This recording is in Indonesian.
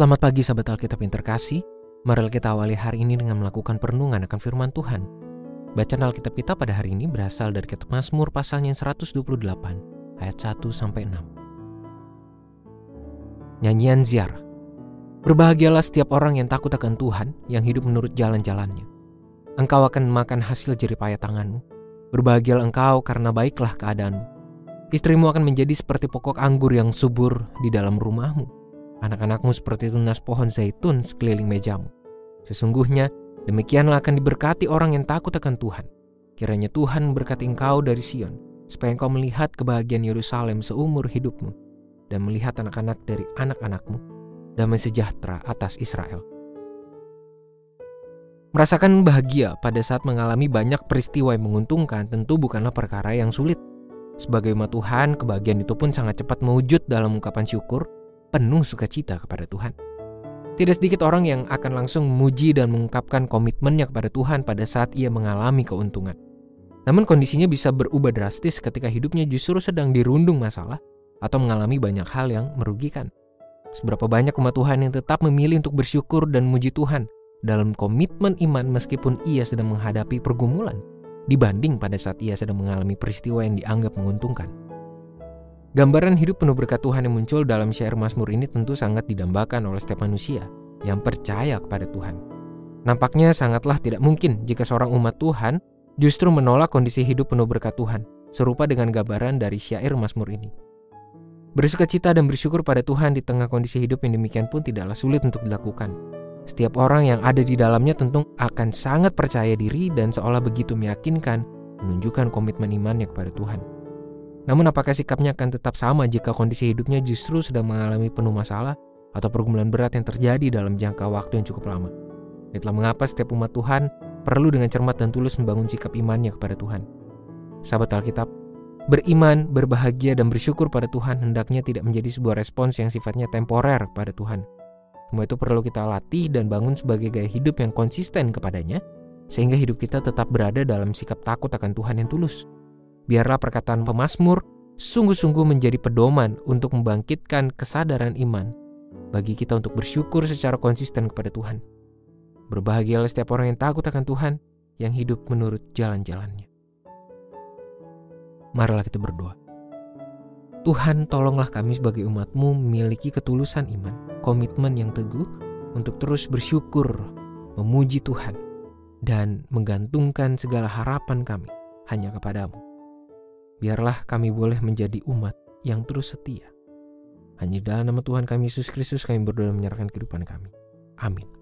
Selamat pagi sahabat Alkitab yang terkasih. Mari kita awali hari ini dengan melakukan perenungan akan firman Tuhan. Bacaan Alkitab kita pada hari ini berasal dari kitab Mazmur pasalnya 128 ayat 1 sampai 6. Nyanyian ziarah. Berbahagialah setiap orang yang takut akan Tuhan, yang hidup menurut jalan-jalannya. Engkau akan makan hasil jeripaya tanganmu. Berbahagialah engkau karena baiklah keadaanmu. Istrimu akan menjadi seperti pokok anggur yang subur di dalam rumahmu Anak-anakmu seperti tunas pohon zaitun sekeliling mejamu. Sesungguhnya demikianlah akan diberkati orang yang takut akan Tuhan. Kiranya Tuhan berkati engkau dari Sion, supaya engkau melihat kebahagiaan Yerusalem seumur hidupmu, dan melihat anak-anak dari anak-anakmu, damai sejahtera atas Israel. Merasakan bahagia pada saat mengalami banyak peristiwa yang menguntungkan tentu bukanlah perkara yang sulit. Sebagai umat Tuhan, kebahagiaan itu pun sangat cepat mewujud dalam ungkapan syukur penuh sukacita kepada Tuhan. Tidak sedikit orang yang akan langsung memuji dan mengungkapkan komitmennya kepada Tuhan pada saat ia mengalami keuntungan. Namun kondisinya bisa berubah drastis ketika hidupnya justru sedang dirundung masalah atau mengalami banyak hal yang merugikan. Seberapa banyak umat Tuhan yang tetap memilih untuk bersyukur dan memuji Tuhan dalam komitmen iman meskipun ia sedang menghadapi pergumulan dibanding pada saat ia sedang mengalami peristiwa yang dianggap menguntungkan. Gambaran hidup penuh berkat Tuhan yang muncul dalam syair Mazmur ini tentu sangat didambakan oleh setiap manusia yang percaya kepada Tuhan. Nampaknya sangatlah tidak mungkin jika seorang umat Tuhan justru menolak kondisi hidup penuh berkat Tuhan, serupa dengan gambaran dari syair Mazmur ini. Bersuka cita dan bersyukur pada Tuhan di tengah kondisi hidup yang demikian pun tidaklah sulit untuk dilakukan. Setiap orang yang ada di dalamnya tentu akan sangat percaya diri dan seolah begitu meyakinkan menunjukkan komitmen imannya kepada Tuhan. Namun apakah sikapnya akan tetap sama jika kondisi hidupnya justru sedang mengalami penuh masalah atau pergumulan berat yang terjadi dalam jangka waktu yang cukup lama? Itulah mengapa setiap umat Tuhan perlu dengan cermat dan tulus membangun sikap imannya kepada Tuhan. Sahabat Alkitab, beriman, berbahagia, dan bersyukur pada Tuhan hendaknya tidak menjadi sebuah respons yang sifatnya temporer pada Tuhan. Semua itu perlu kita latih dan bangun sebagai gaya hidup yang konsisten kepadanya, sehingga hidup kita tetap berada dalam sikap takut akan Tuhan yang tulus. Biarlah perkataan pemazmur sungguh-sungguh menjadi pedoman untuk membangkitkan kesadaran iman bagi kita untuk bersyukur secara konsisten kepada Tuhan. Berbahagialah setiap orang yang takut akan Tuhan, yang hidup menurut jalan-jalannya. Marilah kita berdoa. Tuhan tolonglah kami sebagai umatmu memiliki ketulusan iman, komitmen yang teguh untuk terus bersyukur, memuji Tuhan, dan menggantungkan segala harapan kami hanya kepadamu. Biarlah kami boleh menjadi umat yang terus setia. Hanya dalam nama Tuhan kami Yesus Kristus kami berdoa menyerahkan kehidupan kami. Amin.